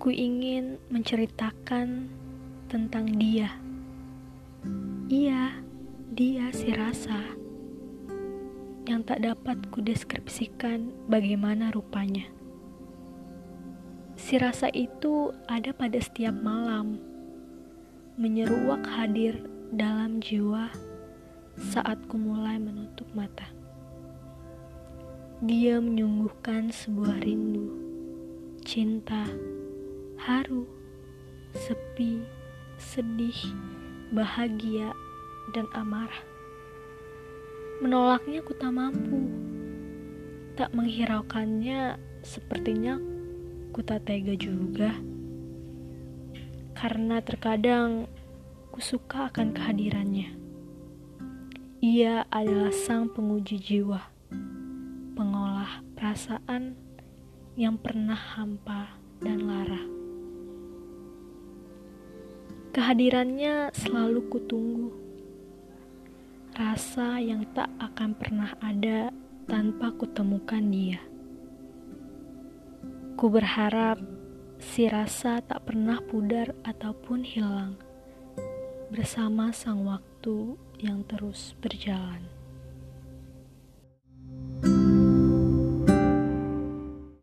Ku ingin menceritakan tentang dia. Iya, dia si rasa yang tak dapat kudeskripsikan bagaimana rupanya. Si rasa itu ada pada setiap malam, menyeruak hadir dalam jiwa saat ku mulai menutup mata. Dia menyungguhkan sebuah rindu, cinta, haru, sepi, sedih, bahagia, dan amarah. Menolaknya ku tak mampu, tak menghiraukannya sepertinya ku tak tega juga. Karena terkadang ku suka akan kehadirannya. Ia adalah sang penguji jiwa, pengolah perasaan yang pernah hampa dan lara. Kehadirannya selalu kutunggu. Rasa yang tak akan pernah ada tanpa kutemukan dia. Ku berharap si rasa tak pernah pudar ataupun hilang bersama sang waktu yang terus berjalan.